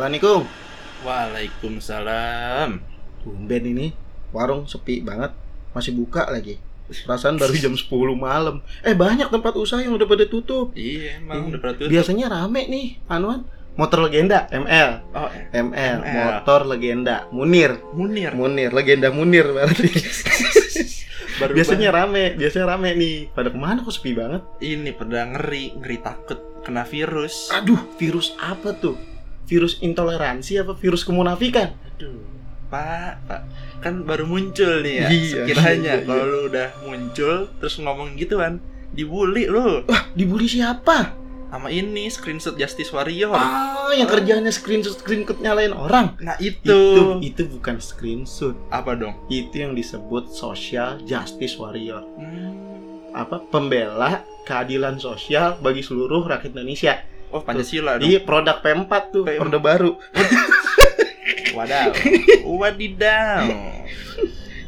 Assalamualaikum. Waalaikumsalam. Tumben ini warung sepi banget, masih buka lagi. Perasaan baru jam 10 malam. Eh banyak tempat usaha yang udah pada tutup. Iya, emang udah pernah tutup. Biasanya rame nih, Anuan. Motor legenda, ML. Oh, ML, ML. motor legenda, Munir. Munir. Munir, legenda Munir berarti. Baru biasanya rame, biasanya rame nih. Pada ke mana kok sepi banget? ini pada ngeri, ngeri takut kena virus. Aduh, virus apa tuh? Virus intoleransi apa virus kemunafikan? Aduh. Pak, Pak. Kan baru muncul nih ya. Iya, Sekiranya iya, iya. kalau lu udah muncul terus ngomong gitu kan, dibully lu Wah, dibully siapa? sama ini screenshot Justice Warrior. Ah, yang kerjanya screenshot screenshot nyalain orang. Nah, itu. Itu itu bukan screenshot. apa dong? Itu yang disebut social justice warrior. Hmm. Apa pembela keadilan sosial bagi seluruh rakyat Indonesia. Oh, Pancasila dong. Di produk P4 tuh, P4. Orde Baru. Wadaw. Wadidaw.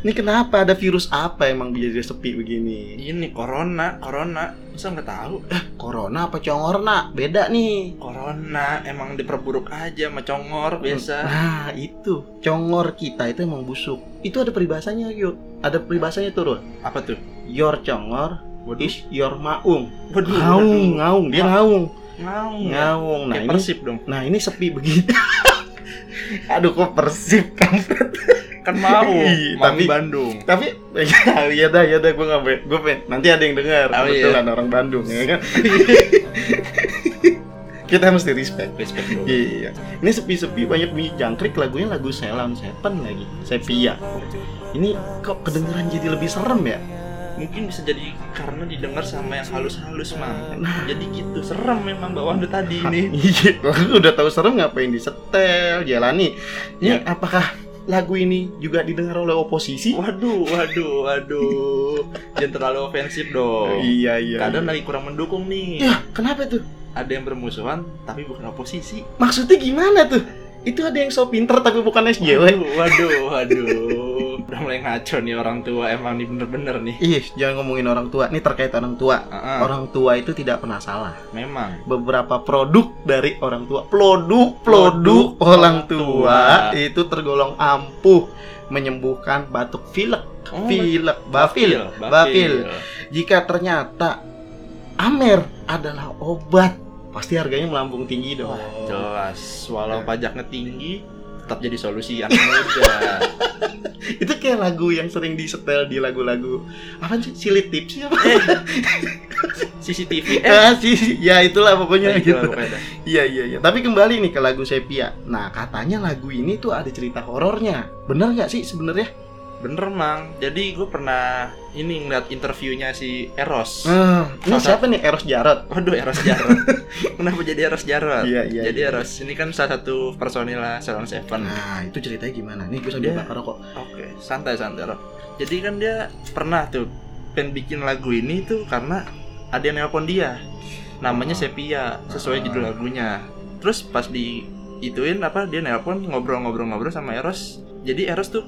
Ini kenapa ada virus apa emang jadi sepi begini? Ini corona, corona. Masa nggak tahu? Corona apa congorna? Beda nih. Corona emang diperburuk aja sama congor biasa. Nah, itu. Congor kita itu emang busuk. Itu ada peribahasanya, yuk. Ada peribahasanya tuh, Rul. Apa tuh? Your congor Waduh. is your maung. Waduh. Ngaung, ngaung, dia ngaung. Ngaung. ya? Ngaung. Nah, Kayak ini persib dong. Nah ini sepi begini. Aduh kok persib kan. Kan mau. Mau tapi- Bandung. Tapi ya dah ya dah gue nggak gue pengen nanti ada yang dengar Oh, iya. kebetulan orang Bandung ya kan. Kita mesti respect. Respect dong. Iya. Ini sepi-sepi banyak bunyi jangkrik lagunya lagu Selam Seven lagi. Sepia. Ini kok kedengeran jadi lebih serem ya? Mungkin bisa jadi karena didengar sama yang halus-halus, Mang. Jadi gitu. Serem memang bawah lu tadi ini. Iya, lu udah tahu serem ngapain disetel, jalani. Ini Ya. apakah lagu ini juga didengar oleh oposisi? Waduh, waduh, waduh. Jangan terlalu ofensif dong. Iya iya. Kadang lagi kurang mendukung nih. Ya, kenapa tuh? Ada yang bermusuhan tapi bukan oposisi. Maksudnya gimana tuh? Itu ada yang so pinter tapi bukan SJW. Waduh, waduh, waduh. Udah mulai ngaco nih orang tua emang nih bener-bener nih. Ih, jangan ngomongin orang tua. Ini terkait orang tua. Ah, ah, Orang tua itu tidak pernah salah. memang. Beberapa produk dari orang tua, produk, Produk orang tua tua. itu tergolong ampuh menyembuhkan batuk pilek, Oh, pilek, bafil, bafil. Jika ternyata amer adalah obat, pasti harganya melambung tinggi dong. Wah, jelas. Walau Ya. pajaknya tinggi, tetap jadi solusi anak muda. Itu kayak lagu yang sering disetel di lagu-lagu apa sih? Silit tips siapa? eh, CCTV. Eh, Ah, sih, sih. ya itulah pokoknya gitu gitu. Iya iya iya. Tapi kembali nih ke lagu Sepia. Nah katanya lagu ini tuh ada cerita horornya. Bener nggak sih sebenarnya? Bener mang. Jadi gue pernah ini ngeliat interviewnya si Eros. Nah, ini Salah siapa nih Eros Jarot? Waduh Eros Jarot. Kenapa jadi Eros Jarot? Iya iya. jadi iya. Eros ini kan salah satu personil Salon Seven. Nah itu ceritanya gimana? Nih gue sambil Dia- bakar rokok. Oke, santai santai Rob. Jadi kan dia pernah tuh pengen bikin lagu ini tuh karena ada yang nelpon dia. Namanya Oh. Sepia, sesuai Ah. judul lagunya. Terus pas di ituin apa dia nelpon ngobrol-ngobrol-ngobrol sama Eros. Jadi Eros tuh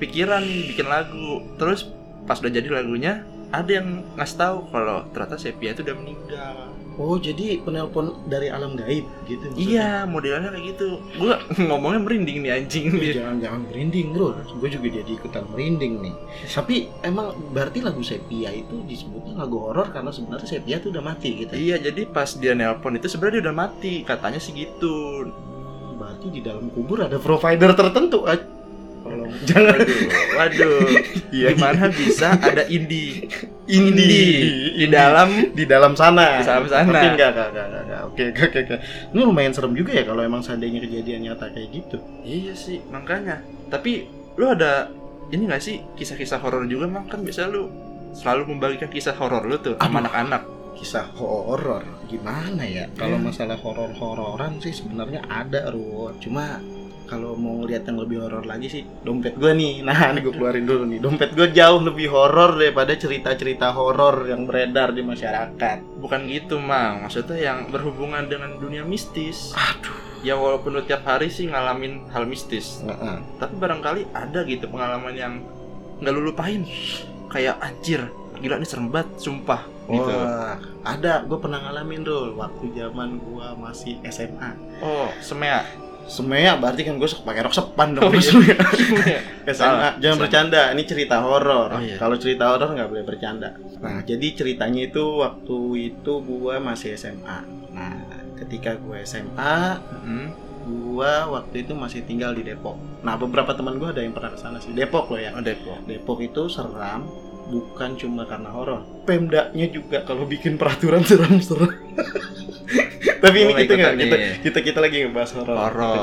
kepikiran nih bikin lagu. Terus pas udah jadi lagunya ada yang ngasih tahu kalau ternyata Sepia itu udah meninggal. Oh jadi penelpon dari alam gaib gitu? maksudnya? Iya, modelnya kayak gitu. Gua ngomongnya merinding nih anjing Ih, nih. Jangan jangan merinding bro. Gue juga jadi ikutan merinding nih. Tapi emang berarti lagu Sepia itu disebutnya lagu horor karena sebenarnya Sepia tuh udah mati gitu. Iya, jadi pas dia nelpon itu sebenarnya dia udah mati, katanya sih gitu. Berarti di dalam kubur ada provider tertentu. Jangan. Waduh, waduh. Iya. Gimana bisa ada indie Indie di dalam di dalam sana. Di dalam sana. Tapi enggak, enggak, enggak, enggak, enggak. Oke, oke, oke. Ini lumayan serem juga ya kalau emang seandainya kejadian nyata kayak gitu. Iya sih, makanya. Tapi lu ada ini gak sih kisah-kisah horor juga mang kan biasa lu selalu membagikan kisah horor lu tuh sama anak-anak. Kisah horor gimana ya? Kalau Iya. masalah horor-hororan sih sebenarnya ada, Ru. Cuma kalau mau lihat yang lebih horor lagi sih dompet gue nih. Nah, ini gue keluarin dulu nih. Dompet gue jauh lebih horor daripada cerita-cerita horor yang beredar di masyarakat. Bukan gitu, Mang. Maksudnya yang berhubungan dengan dunia mistis. Aduh. Ya walaupun lu tiap hari sih ngalamin hal mistis, Heeh. tapi barangkali ada gitu pengalaman yang nggak lu lupain. Kayak anjir, gila nih serem banget, sumpah. Gitu. Wah, ada gue pernah ngalamin dulu waktu zaman gua masih SMA. Oh, semea. Semea berarti kan gue pakai rok sepan dong. Oh, iya. Semea. SMA Salah, jangan bercanda ini cerita horor. Oh, iya. kalau cerita horor nggak boleh bercanda. Nah jadi ceritanya itu waktu itu gue masih SMA nah ketika gue SMA Hmm. gue waktu itu masih tinggal di Depok. Nah beberapa teman gue ada yang pernah ke sana sih. Depok loh ya. Oh, Depok. Depok itu seram bukan cuma karena horor. Pemdanya juga kalau bikin peraturan seram-seram tapi ini Oh, kita nggak kita, kita kita lagi ngebahas horor Horor.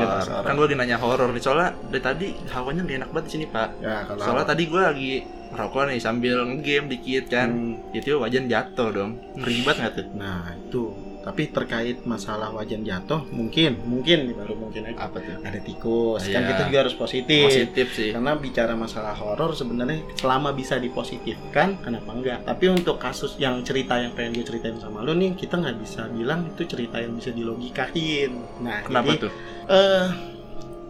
Kan gue lagi nanya horor nih. Soalnya dari tadi hawanya gak enak banget di sini, Pak. ya kalau Soalnya tadi gue lagi merokok nih sambil game dikit kan. Hmm. Itu wajan jatuh dong. Ngeri banget nggak tuh? Nah itu tapi terkait masalah wajan jatuh mungkin mungkin baru mungkin aja Apa tuh? ada tikus kan Iya. kita juga harus positif. Positif sih. karena bicara masalah horor sebenarnya selama bisa dipositifkan kenapa enggak tapi untuk kasus yang cerita yang pengen gue ceritain sama lo nih kita nggak bisa bilang itu cerita yang bisa dilogikain nah Kenapa jadi tuh? eh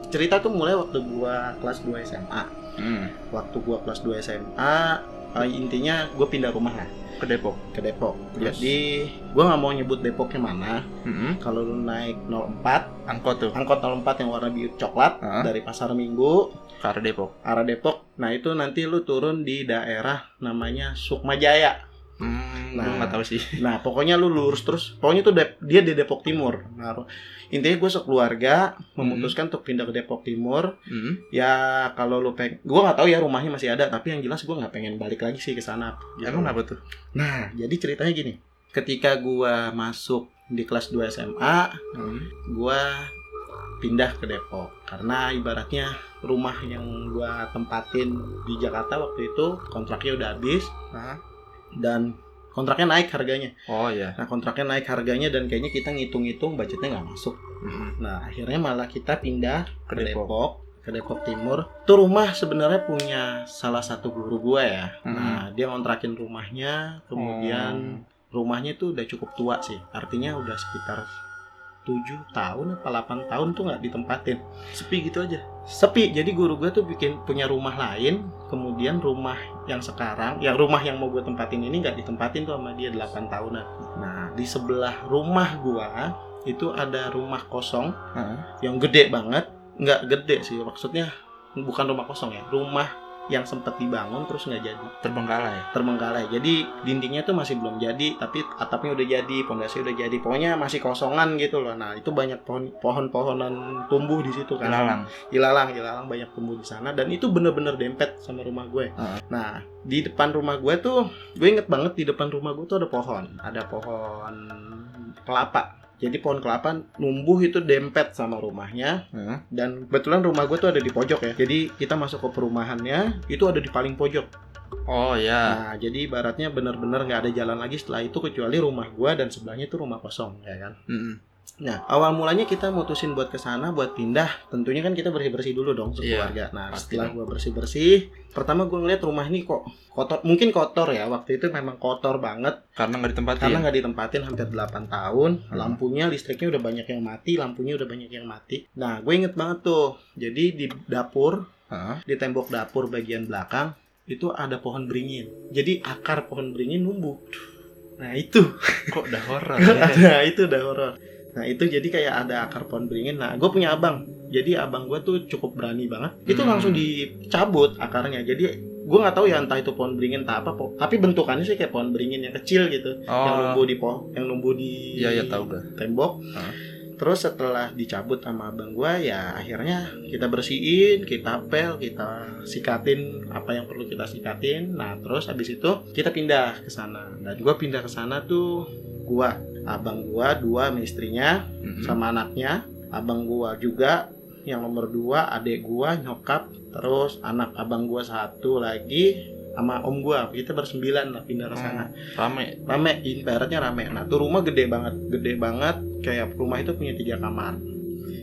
cerita tuh mulai waktu gua kelas 2 SMA Hmm. waktu gua kelas 2 SMA eh, intinya gue pindah rumah lah Ke Depok. ke Depok Terus? jadi gua nggak mau nyebut Depoknya mana Hmm. kalau lu naik 04 Angkot tuh. angkot 04 yang warna biru coklat Hah? dari pasar minggu Ke arah Depok. arah Depok. Nah itu nanti lu turun di daerah namanya Sukma Jaya. Hmm. Nah. Gue nggak tahu sih. Nah pokoknya lu lurus terus. Pokoknya tuh Dep- dia di Depok Timur. Nah, intinya gue sekeluarga memutuskan untuk pindah ke Depok Timur. Hmm. Ya kalau lu pengen, gue nggak tahu ya rumahnya masih ada. Tapi yang jelas gue nggak pengen balik lagi sih ke sana. gitu. Emang apa tuh? Nah jadi ceritanya gini. Ketika gue masuk di kelas 2 SMA, Hmm. gue pindah ke Depok karena ibaratnya rumah yang gua tempatin di Jakarta waktu itu kontraknya udah habis? Dan kontraknya naik harganya. Oh iya. Nah kontraknya naik harganya dan kayaknya kita ngitung-ngitung budgetnya nggak masuk. Hmm. Nah akhirnya malah kita pindah Ke ke Depok. Depok ke Depok Timur. Tuh rumah sebenarnya punya salah satu guru gua ya. Hmm. Nah dia ngontrakin rumahnya, kemudian rumahnya tuh udah cukup tua sih. Artinya udah sekitar 7 tahun apa 8 tahun tuh nggak ditempatin. Sepi gitu aja. sepi jadi guru gue tuh bikin punya rumah lain kemudian rumah yang sekarang yang rumah yang mau gue tempatin ini nggak ditempatin tuh sama dia 8 tahunan nah di sebelah rumah gua itu ada rumah kosong Hah? yang gede banget nggak gede sih maksudnya bukan rumah kosong ya rumah yang sempat dibangun terus nggak jadi. Terbengkalai. terbengkalai. Jadi dindingnya tuh masih belum jadi tapi atapnya udah jadi pondasi udah jadi. Pokoknya masih kosongan gitu loh. Nah itu banyak pohon pohon-pohonan tumbuh di situ kan. Ilalang. ilalang ilalang banyak tumbuh di sana. Dan itu bener-bener dempet sama rumah gue. Heeh. nah di depan rumah gue tuh gue inget banget di depan rumah gue tuh ada pohon. Ada pohon kelapa jadi pohon kelapa numbuh itu dempet sama rumahnya Hah? dan kebetulan rumah gue tuh ada di pojok ya jadi kita masuk ke perumahannya itu ada di paling pojok Oh iya. nah jadi ibaratnya bener-bener nggak ada jalan lagi setelah itu kecuali rumah gue dan sebelahnya itu rumah kosong ya kan Hmm. Nah, awal mulanya kita mutusin buat ke sana, buat pindah. Tentunya kan kita bersih-bersih dulu dong sekeluarga. nah, pasti setelah dong. gua bersih-bersih, pertama gua ngeliat rumah ini kok kotor. Mungkin kotor ya, waktu itu memang kotor banget Karena nggak ditempatin. karena nggak ditempatin hampir 8 tahun. Hmm. Lampunya, listriknya udah banyak yang mati, lampunya udah banyak yang mati. Nah, gue inget banget tuh. Jadi di dapur, Hah? di tembok dapur bagian belakang itu ada pohon beringin. Jadi akar pohon beringin numbuh. Nah, itu Kok udah horor ya? nah itu udah horor nah itu jadi kayak ada akar pohon beringin. Nah gue punya abang. Jadi abang gue tuh cukup berani banget. Itu Hmm. langsung dicabut akarnya. Jadi gue nggak tahu ya entah itu pohon beringin entah apa po- tapi bentukannya sih kayak pohon beringin yang kecil gitu. Yang Oh. numbuh di pohon yang numbuh di Iya iya tahu gue. tembok. Hah? terus setelah dicabut sama abang gue ya akhirnya kita bersihin kita pel kita sikatin apa yang perlu kita sikatin. Nah terus habis itu kita pindah ke sana. Dan gue pindah ke sana tuh gua abang gua dua sama istrinya Hmm. sama anaknya. Abang gua juga yang nomor dua adik gua nyokap terus anak abang gua satu lagi sama om gua. Kita bersembilan lah pindah ke sana. Rame. rame ibaratnya rame. Nah tuh rumah gede banget gede banget. Kayak rumah itu punya tiga kamar.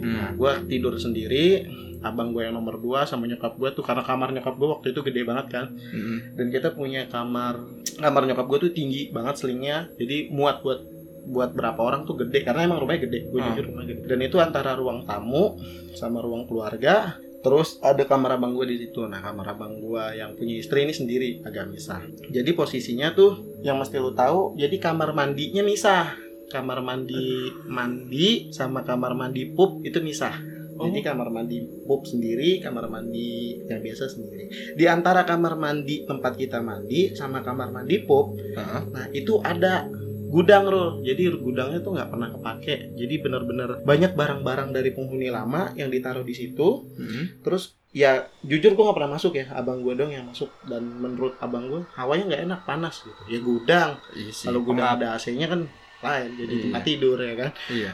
Nah Hmm. gue tidur sendiri. Abang gue yang nomor dua sama nyokap gue tuh karena kamar nyokap gue waktu itu gede banget kan. Hmm. dan kita punya kamar kamar nyokap gue tuh tinggi banget selingnya. Jadi muat buat buat berapa orang tuh gede karena emang rumahnya gede gue Hmm. jujur rumah gede. Dan itu antara ruang tamu sama ruang keluarga terus ada kamar abang gue di situ. Nah kamar abang gue yang punya istri ini sendiri agak misah. Jadi posisinya tuh yang mesti lu tahu jadi kamar mandinya misah. Kamar mandi mandi sama kamar mandi pup itu misah. Jadi kamar mandi pup sendiri, kamar mandi yang biasa sendiri. Di antara kamar mandi tempat kita mandi sama kamar mandi pup, Heeh. nah itu ada gudang loh. Jadi gudangnya tuh nggak pernah kepake. Jadi bener-bener banyak barang-barang dari penghuni lama yang ditaruh di situ. Mm-mm. Terus ya jujur gue nggak pernah masuk ya, abang gue dong yang masuk. Dan menurut abang gue hawanya nggak enak, panas gitu. Ya gudang. Iya. Kalau gudang ada AC-nya kan lain, jadi Iya. tempat tidur ya kan. Iya.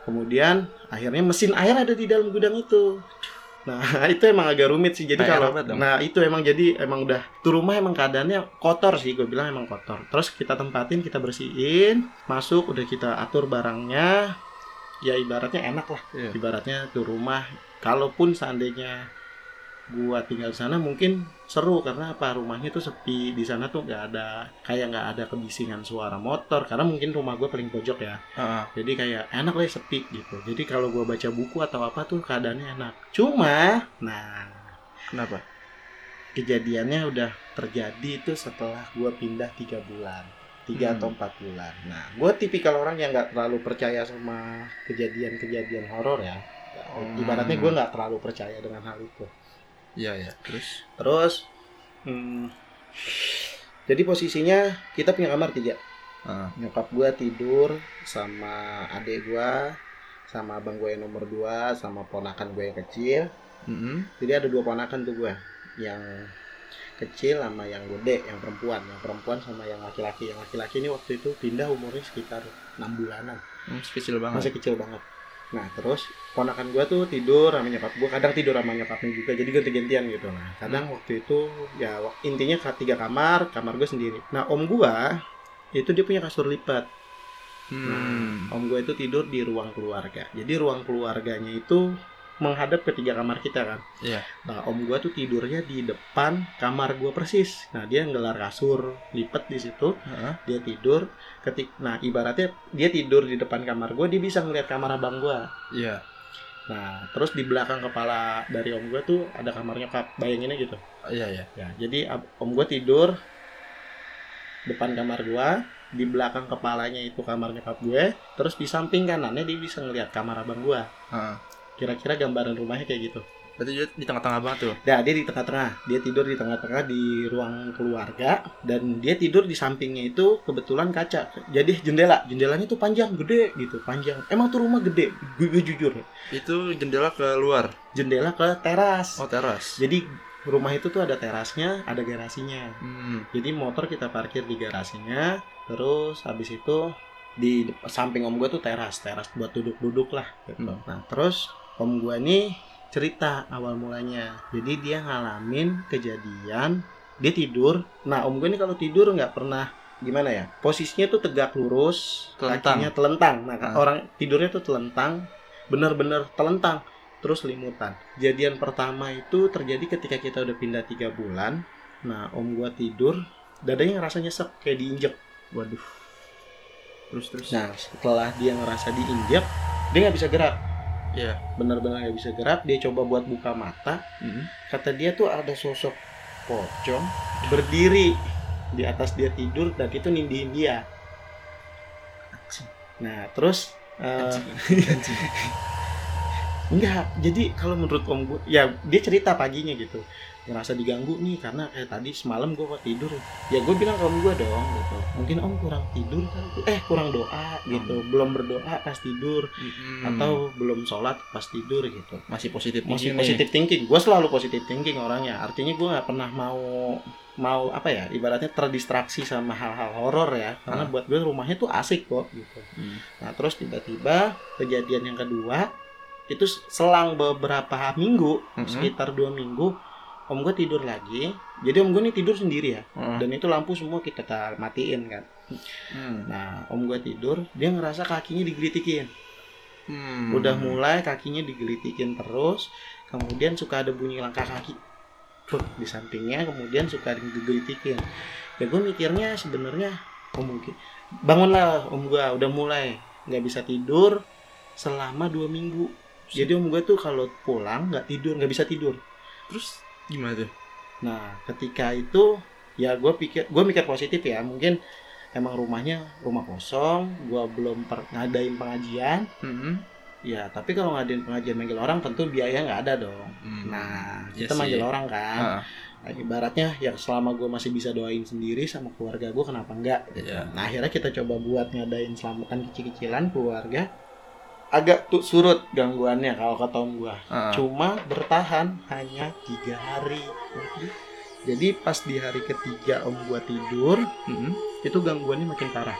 Kemudian akhirnya mesin air ada di dalam gudang itu. Nah itu emang agak rumit sih. Jadi PR kalau nah itu emang jadi emang udah tuh rumah emang keadaannya kotor sih. Gue bilang emang kotor. Terus kita tempatin, kita bersihin, masuk udah kita atur barangnya. Ya ibaratnya enak lah. Iya. Ibaratnya tuh rumah. Kalaupun seandainya gua tinggal sana mungkin seru karena apa rumahnya tuh sepi di sana tuh nggak ada kayak nggak ada kebisingan suara motor karena mungkin rumah gua paling pojok ya Heeh. jadi kayak enak lah sepi gitu jadi kalau gua baca buku atau apa tuh keadaannya enak cuma nah Kenapa? kejadiannya udah terjadi itu setelah gua pindah tiga bulan tiga Hmm. atau empat bulan nah gua tipikal orang yang nggak terlalu percaya sama kejadian-kejadian horor ya Hmm. ibaratnya gua nggak terlalu percaya dengan hal itu Iya ya. Terus? terus hmm, jadi posisinya kita punya kamar tiga Heeh. nyokap gua tidur sama adik gua sama abang gue yang nomor dua sama ponakan gue yang kecil Mm-mm. jadi ada dua ponakan tuh gue yang kecil sama yang gede yang perempuan yang perempuan sama yang laki-laki yang laki-laki ini waktu itu pindah umurnya sekitar enam bulanan Hmm, kecil banget. masih kecil banget nah terus ponakan gue tuh tidur sama nyokap gue kadang tidur sama nyokapnya juga jadi ganti-gantian gitu nah kadang waktu itu ya intinya tiga kamar kamar gue sendiri nah om gue itu dia punya kasur lipat Hmm. Om gue itu tidur di ruang keluarga. Jadi ruang keluarganya itu menghadap ke tiga kamar kita kan. Iya. Nah, om gue tuh tidurnya di depan kamar gue persis. Nah, dia nggelar kasur lipat di situ. Heeh. Dia tidur. Ketik, nah ibaratnya dia tidur di depan kamar gue, dia bisa ngeliat kamar abang gue. Iya. Nah, terus di belakang kepala dari om gue tuh ada kamar nyokap. Bayanginnya gitu. Iya ya. Ya, jadi om gue tidur depan kamar gua, di belakang kepalanya itu kamar nyokap gue, terus di samping kanannya dia bisa ngelihat kamar abang gua. Heeh. Kira-kira gambaran rumahnya kayak gitu. Berarti dia di tengah-tengah banget tuh. Nah, dia di tengah-tengah, dia tidur di tengah-tengah di ruang keluarga dan dia tidur di sampingnya itu kebetulan kaca. Jadi jendela, jendelanya tuh panjang, gede gitu, panjang. Emang tuh rumah gede, gue, jujur. Itu jendela ke luar. Jendela ke teras. Oh, teras. Jadi rumah itu tuh ada terasnya, ada garasinya. Hmm. Jadi motor kita parkir di garasinya, terus habis itu di samping om gue tuh teras, teras buat duduk-duduk lah. Gitu. Hmm. Nah terus om gue nih cerita awal mulanya. Jadi dia ngalamin kejadian, dia tidur. Nah om gue nih kalau tidur nggak pernah gimana ya? Posisinya tuh tegak lurus, Telentang. kakinya telentang. Nah Ah. orang tidurnya tuh telentang, bener-bener telentang. Terus limutan. Kejadian pertama itu terjadi ketika kita udah pindah tiga bulan. Nah, om gua tidur, dadanya ngerasa nyesek kayak diinjek. Waduh. Terus terus. Nah, setelah dia ngerasa diinjek, dia nggak bisa gerak. Iya. Bener-bener nggak bisa gerak. Dia coba buat buka mata. Mm-mm. Kata dia tuh ada sosok pocong berdiri di atas dia tidur dan itu nindihin dia. Nah, terus eh, Enggak, jadi kalau menurut om gue, ya dia cerita paginya gitu. Ngerasa diganggu nih karena kayak tadi semalam gue kok tidur. Ya gue bilang ke om gue dong gitu. Mungkin om kurang tidur kali eh kurang doa gitu. Belum berdoa pas tidur. Mm-mm. atau belum sholat pas tidur gitu. Masih positif masih positif thinking. Gue selalu positif thinking orangnya. Artinya gue nggak pernah mau mau apa ya ibaratnya terdistraksi sama hal-hal horor ya. Karena Ah. buat gue rumahnya tuh asik kok gitu. Hmm. Nah terus tiba-tiba kejadian yang kedua itu selang beberapa minggu Mhm. sekitar dua minggu om gue tidur lagi jadi om gue nih tidur sendiri ya Heeh. dan itu lampu semua kita ta- matiin kan Hmm. nah om gue tidur dia ngerasa kakinya digelitikin Hmm. udah mulai kakinya digelitikin terus kemudian suka ada bunyi langkah kaki Tuh, di sampingnya kemudian suka digelitikin ya gue mikirnya sebenarnya oh mungkin bangunlah om gue udah mulai nggak bisa tidur selama dua minggu jadi om gue tuh kalau pulang nggak tidur nggak bisa tidur Terus gimana tuh? nah ketika itu ya gue pikir gue mikir positif ya mungkin emang rumahnya rumah kosong gue belum per, ngadain pengajian Mm-mm. Ya, tapi kalau ngadain pengajian manggil orang tentu biaya nggak ada dong. Hmm. Nah, Iya kita manggil orang kan. Ah, Nah, ibaratnya ya selama gue masih bisa doain sendiri sama keluarga gue kenapa enggak? Iya. Nah akhirnya kita coba buat ngadain selamatan kecil-kecilan keluarga. Agak tuh surut gangguannya kalau kata om gue. ah. Cuma bertahan hanya tiga hari. Jadi pas di hari ketiga om gue tidur Mm-mm. itu gangguannya makin parah.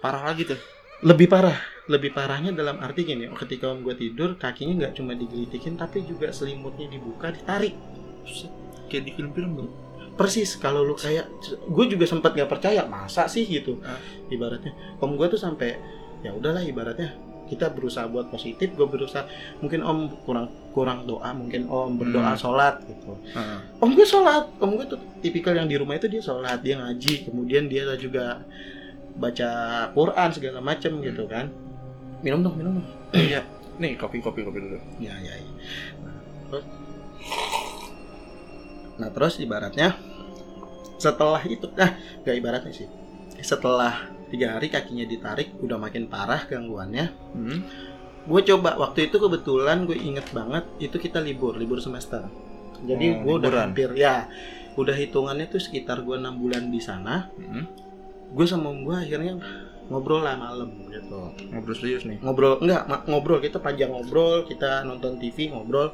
Parah lagi tuh. Lebih parah, lebih parahnya dalam arti gini, ketika om gue tidur kakinya nggak cuma digelitikin tapi juga selimutnya dibuka ditarik. Kayak di film-film dong. persis kalau lu kayak gue juga sempat nggak percaya masa sih gitu Ah. ibaratnya om gue tuh sampai ya udahlah ibaratnya kita berusaha buat positif gue berusaha mungkin om kurang kurang doa mungkin om berdoa Hmm. sholat gitu Ah. om gue sholat om gue tuh tipikal yang di rumah itu dia sholat dia ngaji kemudian dia juga baca Quran segala macem Hmm. gitu kan minum dong minum dong Iya. Nih kopi kopi kopi dulu. ya ya, ya. Nah, terus nah terus ibaratnya setelah itu nah gak ibaratnya sih setelah tiga hari kakinya ditarik udah makin parah gangguannya Hmm. gue coba waktu itu kebetulan gue inget banget itu kita libur libur semester jadi Oh, gue udah hampir ya udah hitungannya tuh sekitar gue enam bulan di sana Hmm. gue sama gue akhirnya ngobrol lah malam gitu Ngobrol serius nih. ngobrol enggak ngobrol kita panjang ngobrol kita nonton TV ngobrol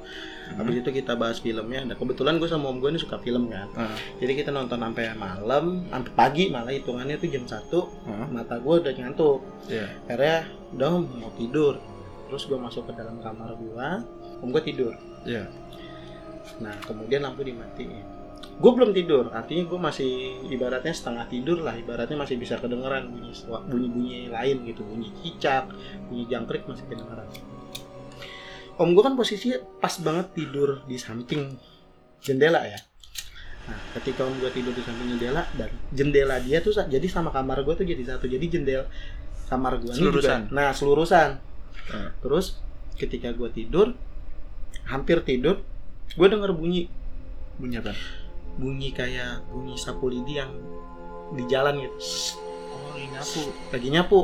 Hmm. habis itu kita bahas filmnya nah kebetulan gue sama om gue ini suka film kan Ah. jadi kita nonton sampai malam sampai pagi malah hitungannya tuh jam 1 Ah. mata gue udah ngantuk Iya. akhirnya udah mau tidur terus gue masuk ke dalam kamar gue om gue tidur Iya. nah kemudian lampu dimatiin gue belum tidur artinya gue masih ibaratnya setengah tidur lah ibaratnya masih bisa kedengeran bunyi bunyi bunyi lain gitu bunyi cicak bunyi jangkrik masih kedengeran om gue kan posisinya pas banget tidur di samping jendela ya nah ketika om gue tidur di samping jendela dan jendela dia tuh jadi sama kamar gue tuh jadi satu jadi jendela kamar gue Selurusan. juga nah selurusan Ah. terus ketika gue tidur hampir tidur gue denger bunyi Bunyi apa? Bunyi kayak bunyi sapu lidi yang di jalan gitu. Oh, ini nyapu. lagi nyapu.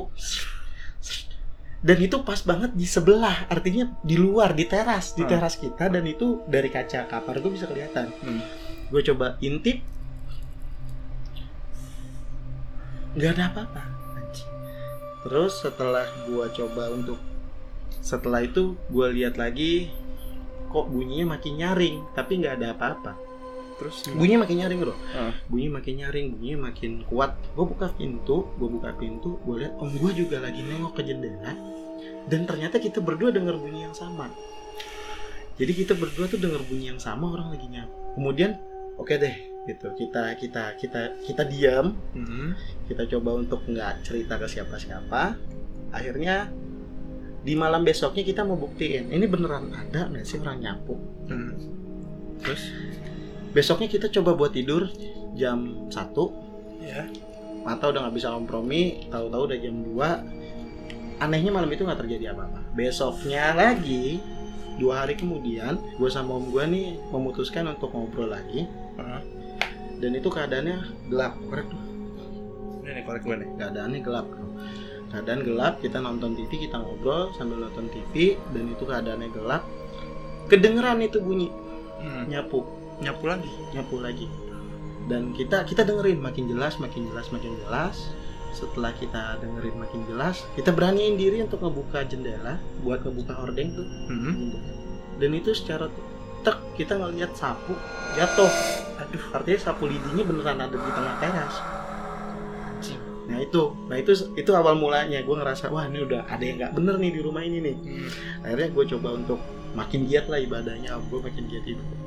Dan itu pas banget di sebelah artinya di luar di teras di Hmm. teras kita. Dan itu dari kaca kamar gue bisa kelihatan. Hmm. gue coba intip. Nggak ada apa-apa terus setelah gue coba untuk setelah itu gue lihat lagi kok bunyinya makin nyaring tapi nggak ada apa-apa Terus bunyinya makin nyaring bro Ah. bunyi makin nyaring bunyinya makin kuat. Gue buka pintu gue buka pintu gue lihat om gue juga lagi nengok ke jendela. Dan ternyata kita berdua dengar bunyi yang sama. Jadi kita berdua tuh dengar bunyi yang sama orang lagi nyapu kemudian oke deh gitu. Kita kita kita kita diam. Hmm. kita coba untuk nggak cerita ke siapa-siapa. Akhirnya di malam besoknya kita mau buktiin ini beneran ada nggak sih orang nyapu? Hmm. Terus? Besoknya kita coba buat tidur jam 1 Ya. mata udah nggak bisa kompromi tahu-tahu udah jam 2 anehnya malam itu nggak terjadi apa-apa. Besoknya lagi dua hari kemudian gue sama om gue nih memutuskan untuk ngobrol lagi. Ah. dan itu keadaannya gelap korek Ini nih korek gue nih. keadaannya gelap keadaan gelap kita nonton TV kita ngobrol sambil nonton TV dan itu keadaannya gelap. Kedengeran itu bunyi. Hmm. nyapu Nyapu lagi. nyapu lagi. Dan kita kita dengerin makin jelas makin jelas makin jelas. Setelah kita dengerin makin jelas kita beraniin diri untuk ngebuka jendela buat ngebuka hordeng tuh. Hmm. dan itu secara tek kita ngeliat sapu jatuh. Aduh artinya sapu lidinya beneran ada di tengah teras. Nah itu. Nah itu itu awal mulanya. Gue ngerasa wah ini udah ada yang nggak bener nih di rumah ini nih. Hmm. akhirnya gue coba untuk makin giat lah ibadahnya. Gue makin giat ibadahnya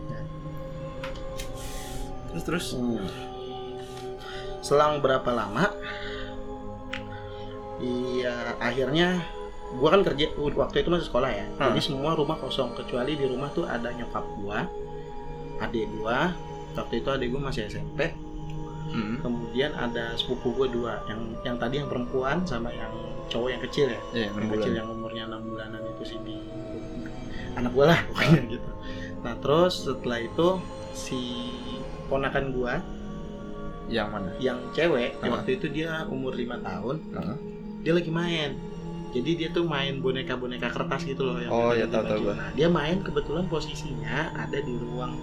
Terus terus. Hmm. Selang berapa lama? Iya, akhirnya gua kan kerja waktu itu masih sekolah ya. Hmm. Jadi semua rumah kosong kecuali di rumah tuh ada nyokap gua, adik gua. Waktu itu adik gua masih SMP. Hmm. Kemudian ada sepupu gua dua, yang yang tadi yang perempuan sama yang cowok yang kecil ya. Iya, Yang kecil yang umurnya enam bulanan itu sini. Anak gua lah pokoknya gitu. Nah, terus setelah itu si ponakan gua Yang mana? yang cewek Ah. waktu itu dia umur lima tahun Ah. dia lagi main jadi dia tuh main boneka-boneka kertas gitu loh yang Oh, ya, tahu, tahu nah dia main kebetulan posisinya ada di ruang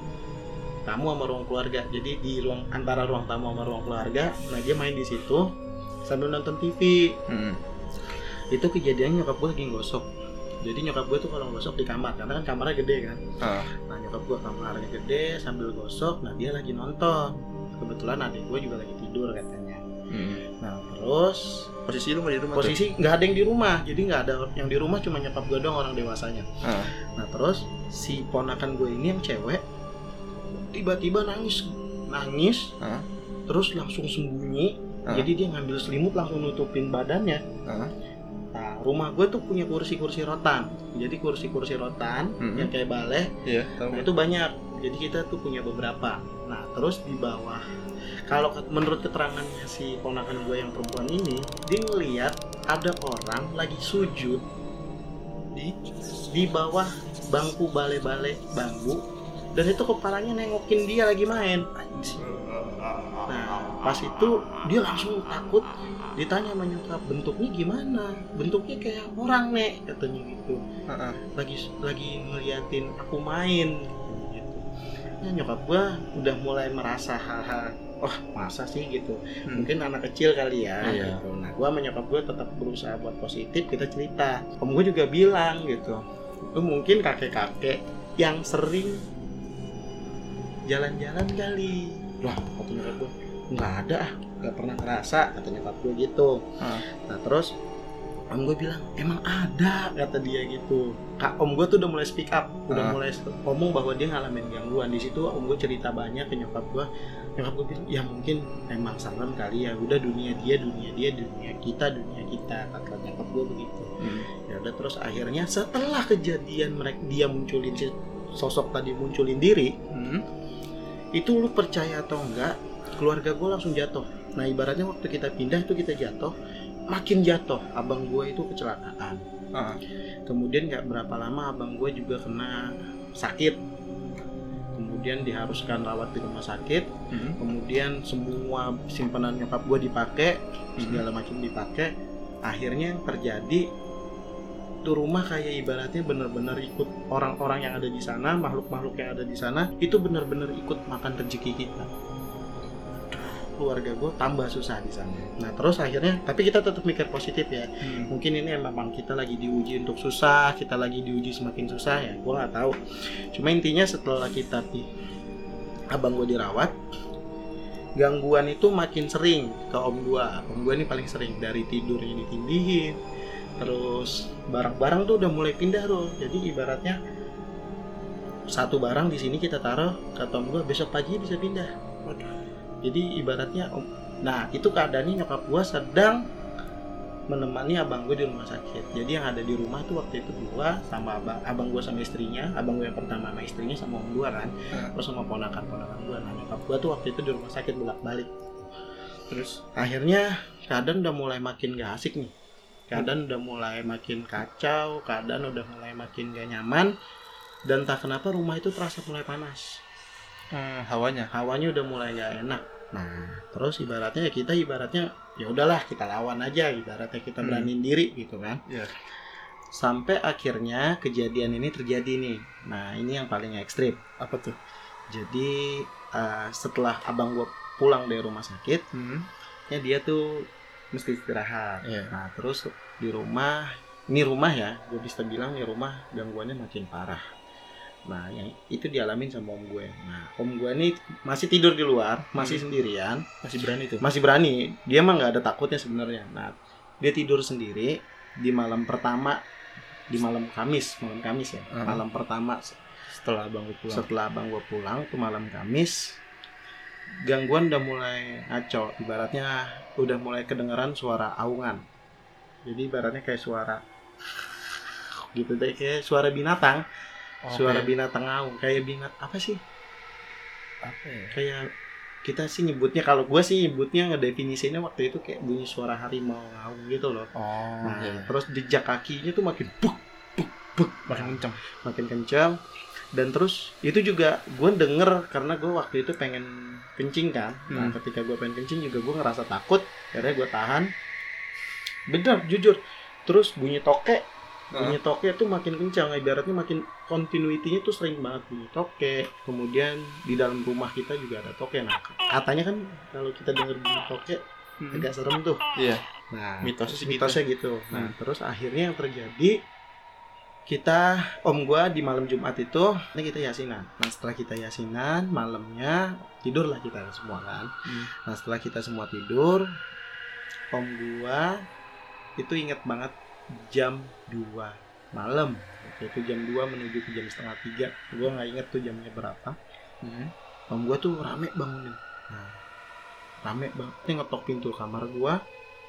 tamu sama ruang keluarga jadi di ruang antara ruang tamu sama ruang keluarga nah dia main di situ sambil nonton TV Hmm. itu kejadiannya nyokap gue lagi gosok jadi nyokap gue tuh kalau gosok di kamar karena kan kamarnya gede kan Ah. nah nyokap gue kamarnya gede sambil gosok nah dia lagi nonton kebetulan adik gue juga lagi tidur katanya Hmm. nah terus Posisi lu nggak di rumah posisi nggak ada yang di rumah jadi nggak ada yang di rumah cuma nyokap gue doang orang dewasanya Ah. nah terus si ponakan gue ini yang cewek tiba-tiba nangis nangis Ah. terus langsung sembunyi Ah. jadi dia ngambil selimut langsung nutupin badannya Ah. Nah rumah gue tuh punya kursi-kursi rotan. Jadi kursi-kursi rotan Mhm. yang kayak balai Iya, tahu. nah itu banyak. Jadi kita tuh punya beberapa. Nah terus di bawah kalau menurut keterangannya si ponakan gue yang perempuan ini dia ngeliat ada orang lagi sujud di di bawah bangku balai-balai bambu. Dan itu kepalanya nengokin dia lagi main pas itu dia langsung takut ditanya sama nyokap bentuknya gimana bentuknya kayak orang nek katanya gitu lagi lagi ngeliatin aku main gitu. Nah, nyokap gua udah mulai merasa hal-hal wah masa sih gitu Hmm. mungkin anak kecil kali ya Iya. gitu. nah gua sama nyokap gua tetap berusaha buat positif kita cerita om gue juga bilang gitu itu mungkin kakek-kakek yang sering jalan-jalan kali wah kata nyokap gua nggak ada ah nggak pernah ngerasa kata nyokap gue gitu Ah. nah terus om gue bilang emang ada kata dia gitu kak om gue tuh udah mulai speak up udah Ah. mulai ngomong bahwa dia ngalamin gangguan di situ om gue cerita banyak ke nyokap gue nyokap gue bilang ya mungkin emang serem kali ya udah dunia dia dunia dia dunia kita dunia kita kata nyokap gue begitu Hmm. ya udah terus akhirnya setelah kejadian mereka dia munculin sosok tadi munculin diri Hmm. itu lu percaya atau enggak keluarga gue langsung jatuh nah ibaratnya waktu kita pindah itu kita jatuh makin jatuh abang gue itu kecelakaan Ah. kemudian nggak berapa lama abang gue juga kena sakit kemudian diharuskan rawat di rumah sakit Hmm. kemudian semua simpanan nyokap gue dipakai Hmm. segala macam dipakai akhirnya yang terjadi itu rumah kayak ibaratnya bener-bener ikut orang-orang yang ada di sana makhluk-makhluk yang ada di sana itu bener-bener ikut makan rezeki kita keluarga gue tambah susah di sana. Nah terus akhirnya tapi kita tetap mikir positif ya. Hmm. mungkin ini memang kita lagi diuji untuk susah kita lagi diuji semakin susah ya gue nggak tahu. Cuma intinya setelah kita di abang gue dirawat gangguan itu makin sering ke om gue om gue ini paling sering dari tidurnya ditindihin terus barang-barang tuh udah mulai pindah tuh. Jadi ibaratnya satu barang di sini kita taruh kata om gue besok pagi bisa pindah jadi ibaratnya om nah itu keadaannya nyokap gue sedang menemani abang gue di rumah sakit. Jadi yang ada di rumah tuh waktu itu gue sama abang abang gue sama istrinya abang gue yang pertama sama istrinya sama om gue kan. Ah. terus sama ponakan ponakan gue nah nyokap gue tuh waktu itu di rumah sakit bolak balik Terus? Akhirnya keadaan udah mulai makin gak asik nih. Keadaan udah mulai makin kacau keadaan udah mulai makin gak nyaman dan tak kenapa rumah itu terasa mulai panas. Hmm, hawanya. hawanya udah mulai gak enak nah terus ibaratnya ya kita ibaratnya ya udahlah kita lawan aja ibaratnya kita Hmm. beraniin diri gitu kan Iya. sampai akhirnya kejadian ini terjadi nih nah ini yang paling ekstrim Apa tuh? jadi eh, setelah abang gue pulang dari rumah sakit Hmm. ya dia tuh mesti istirahat Iya. nah terus di rumah ini rumah ya gue bisa bilang nih rumah gangguannya makin parah nah yang itu dialamin sama om gue nah om gue ini masih tidur di luar masih Hmm. sendirian Masih berani tuh. masih berani dia mah nggak ada takutnya sebenarnya nah dia tidur sendiri di malam pertama di malam Kamis malam Kamis ya Hmm. malam pertama Setelah abang gue pulang. setelah abang gue pulang tuh malam Kamis gangguan udah mulai ngaco ibaratnya udah mulai kedengeran suara aungan jadi ibaratnya kayak suara gitu deh kayak suara binatang Oke. suara binatang aung kayak binat apa sih apa ya? kayak kita sih nyebutnya kalau gue sih nyebutnya ngedefinisinya waktu itu kayak bunyi suara harimau ngaung gitu loh Oh, nah iya. terus jejak kakinya tuh makin buk buk buk makin kenceng. makin kencang dan terus itu juga gue denger karena gue waktu itu pengen kencing kan nah Hmm. ketika gue pengen kencing juga gue ngerasa takut akhirnya gue tahan bener jujur terus bunyi toke Nah, bunyi toke tuh makin kencang ibaratnya makin continuity-nya tuh sering banget bunyi toke kemudian di dalam rumah kita juga ada toke nah katanya kan kalau kita dengar bunyi toke hmm. agak serem tuh Iya. nah Mitosnya mitosnya gitu nah Hmm. terus akhirnya yang terjadi kita om gua di malam Jumat itu ini kita yasinan nah setelah kita yasinan malamnya tidurlah kita semua kan Hmm. nah setelah kita semua tidur om gua itu inget banget jam 2 malam. Oke, itu jam 2 menuju ke jam setengah tiga. Gua nggak inget tuh jamnya berapa. Hmm. om gua tuh rame bangunin. Nah rame banget Dia ngetok pintu kamar gua.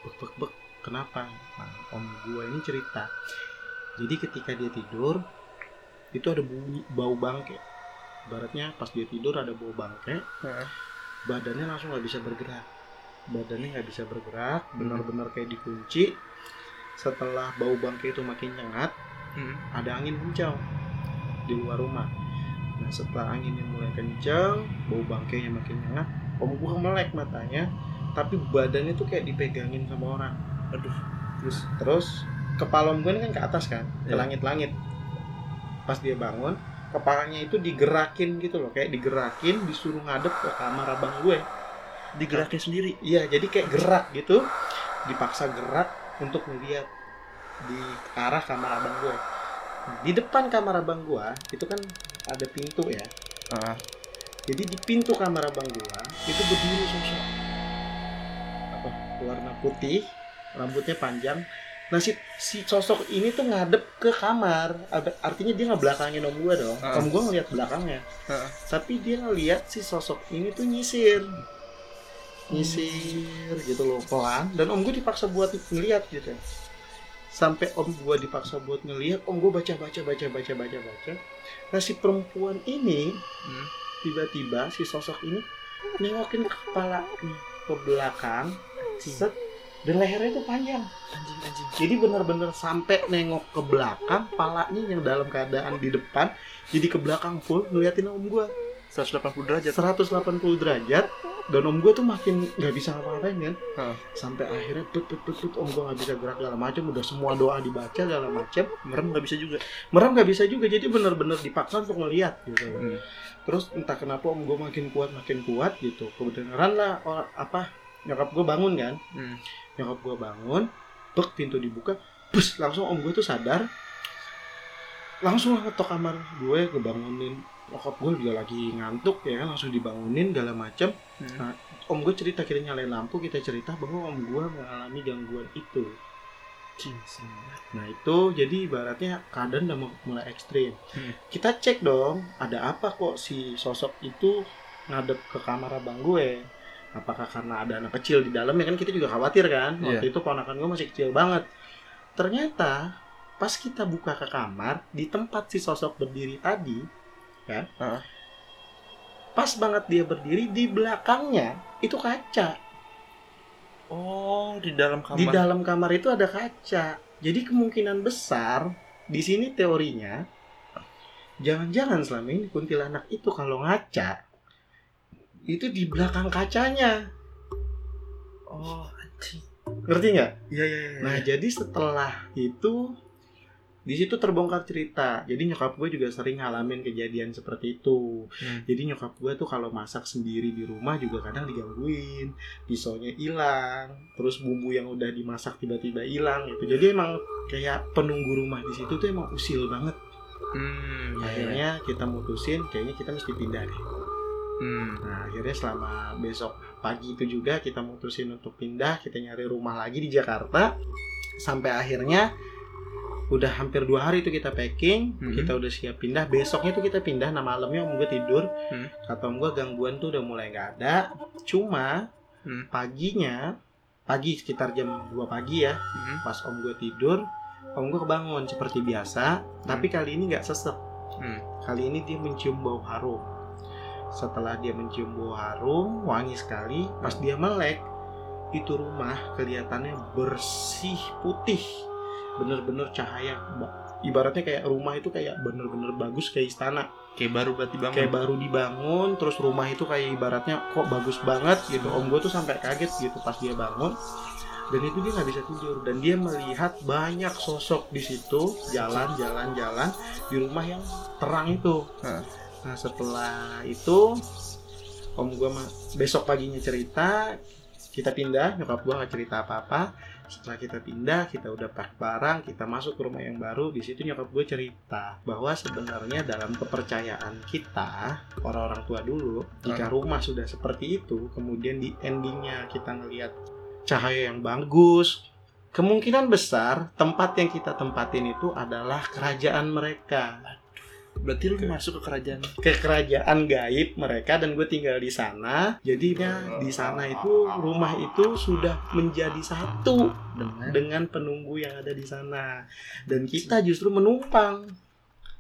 Bek bek bek. Kenapa? Nah, om gua ini cerita. Jadi ketika dia tidur itu ada bunyi bau bangke. Baratnya pas dia tidur ada bau bangke. Heeh. badannya langsung nggak bisa bergerak. Badannya nggak bisa bergerak Hmm. benar-benar kayak dikunci setelah bau bangke itu makin nyengat Hmm. ada angin kencang di luar rumah. Nah setelah anginnya mulai kencang, bau bangkainya makin nyengat, om gua melek matanya, tapi badannya tuh kayak dipegangin sama orang. Aduh. Terus terus kepala om ini kan ke atas kan, ke Iya. langit-langit. Pas dia bangun, kepalanya itu digerakin gitu loh, kayak digerakin, disuruh ngadep ke kamar abang gue. Digerakin sendiri. Iya, jadi kayak gerak gitu, dipaksa gerak untuk melihat di arah kamar abang gue. Di depan kamar abang gue itu kan ada pintu ya. Ah. Jadi di pintu kamar abang gue itu berdiri sosok apa warna putih, rambutnya panjang. Nah si, si sosok ini tuh ngadep ke kamar, artinya dia nggak belakangin om gue dong. Ah. Om gue ngeliat belakangnya, Heeh. tapi dia ngeliat si sosok ini tuh nyisir nyisir gitu loh pelan dan om gue dipaksa buat ngeliat gitu sampai om gue dipaksa buat ngeliat om gue baca baca baca baca baca baca nah si perempuan ini Hmm. tiba-tiba si sosok ini nengokin kepala ke belakang set dan lehernya itu panjang Anjing anjing. jadi benar-benar sampai nengok ke belakang palanya yang dalam keadaan di depan jadi ke belakang full ngeliatin om gue 180 derajat. 180 derajat dan om gue tuh makin nggak bisa ngapa-ngapain kan Heeh. sampai akhirnya put put put, put om gue nggak bisa gerak segala macam udah semua doa dibaca segala macam Merem nggak bisa juga. merem nggak bisa juga jadi bener-bener dipaksa untuk ngeliat gitu Hmm. terus entah kenapa om gue makin kuat makin kuat gitu kebenaran lah or- apa nyokap gue bangun kan Hmm. nyokap gue bangun bek pintu dibuka bus langsung om gue tuh sadar langsung ngetok kamar gue kebangunin nyokap gue juga lagi ngantuk ya kan langsung dibangunin segala macam Hmm. om gue cerita kita nyalain lampu kita cerita bahwa om gue mengalami gangguan itu. Nah itu jadi ibaratnya keadaan udah mulai ekstrim. Hmm. kita cek dong ada apa kok si sosok itu ngadep ke kamar abang gue apakah karena ada anak kecil di dalam? Ya kan kita juga khawatir kan Iya. waktu itu ponakan gue masih kecil banget. Ternyata pas kita buka ke kamar di tempat si sosok berdiri tadi kan Heeh. pas banget dia berdiri di belakangnya itu kaca Oh, di dalam kamar. Di dalam kamar itu ada kaca. Jadi kemungkinan besar di sini teorinya jangan-jangan selama ini kuntilanak itu kalau ngaca itu di belakang kacanya. Oh, anjing. Ngerti nggak? Iya, iya, iya. Nah, jadi setelah itu di situ terbongkar cerita. Jadi nyokap gue juga sering ngalamin kejadian seperti itu. Hmm. Jadi nyokap gue tuh kalau masak sendiri di rumah juga kadang digangguin, pisaunya hilang, terus bumbu yang udah dimasak tiba-tiba hilang gitu. Jadi emang kayak penunggu rumah di situ tuh emang usil banget. Hmm, iya, iya. Akhirnya kita mutusin kayaknya kita mesti pindah deh. Hmm. Nah, akhirnya selama besok pagi itu juga kita mutusin untuk pindah, kita nyari rumah lagi di Jakarta. Sampai akhirnya udah hampir dua hari itu kita packing, Mhm. kita udah siap pindah. Besoknya tuh kita pindah, nah malamnya om gue tidur. Hmm. Kata om gue gangguan tuh udah mulai nggak ada. Cuma Hmm. paginya, pagi sekitar jam 2 pagi ya, Hmm. pas om gue tidur, om gue kebangun seperti biasa, tapi kali ini nggak sesek. Hmm. Kali ini dia mencium bau harum. Setelah dia mencium bau harum, wangi sekali. Pas dia melek, itu rumah kelihatannya bersih putih, bener-bener cahaya. Ba- Ibaratnya kayak rumah itu kayak bener-bener bagus kayak istana, Kayak baru berarti bangun. kayak baru dibangun. Terus rumah itu kayak ibaratnya kok bagus banget gitu. Om gue tuh sampai kaget gitu pas dia bangun. dan itu dia nggak bisa tidur dan dia melihat banyak sosok di situ jalan jalan jalan di rumah yang terang itu nah setelah itu om ma- besok paginya cerita kita pindah nyokap gua nggak cerita apa apa setelah kita pindah kita udah pack barang kita masuk ke rumah yang baru di situ nyokap gue cerita bahwa sebenarnya dalam kepercayaan kita orang-orang tua dulu jika rumah sudah seperti itu kemudian di endingnya kita ngelihat cahaya yang bagus kemungkinan besar tempat yang kita tempatin itu adalah kerajaan mereka Berarti lu Oke. masuk ke kerajaan. ke kerajaan gaib mereka dan gue tinggal di sana. Jadinya di sana itu rumah itu sudah menjadi satu Dengan? dengan penunggu yang ada di sana. Dan kita justru menumpang.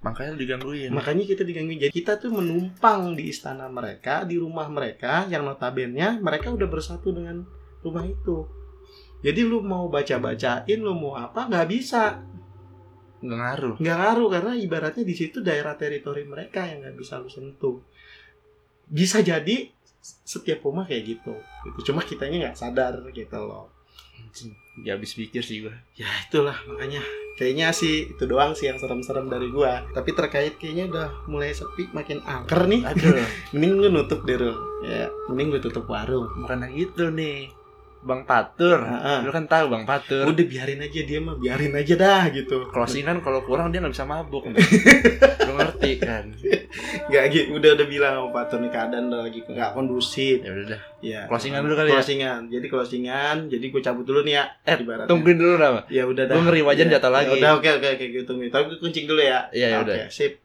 Makanya lu digangguin. makanya kita digangguin. Jadi kita tuh menumpang di istana mereka di rumah mereka yang notabene mereka udah bersatu dengan rumah itu. Jadi lu mau baca bacain lu mau apa nggak bisa Nggak ngaruh. nggak ngaruh karena ibaratnya di situ daerah teritori mereka yang nggak bisa lu sentuh. Bisa jadi setiap rumah kayak gitu. Gitu. Cuma kitanya nggak sadar gitu loh. Ya habis pikir sih gua. ya itulah makanya. Kayaknya sih itu doang sih yang serem-serem dari gua. Tapi terkait kayaknya udah mulai sepi makin angker nih. Aduh, mending lu nutup deh ya mending lu tutup warung. Yang itu nih. Bang Patur. Heeh. Lu kan tahu Bang Patur. udah biarin aja dia mah biarin aja dah gitu Closingan kalau kurang dia nggak bisa mabuk. lu ngerti kan? nggak gitu udah udah bilang sama Pak Tur nih keadaan udah lagi nggak kondusif Ya udah dah. ya Closingan dulu kali ya. closingan jadi closingan jadi gue cabut dulu nih ya Eh, ibaratnya. Tungguin dulu nama. ya udah dah Gua ngeri wajan Ya, jatuh lagi. ya udah oke oke oke gue tungguin tapi gue kuncing dulu ya Iya, ya udah. sip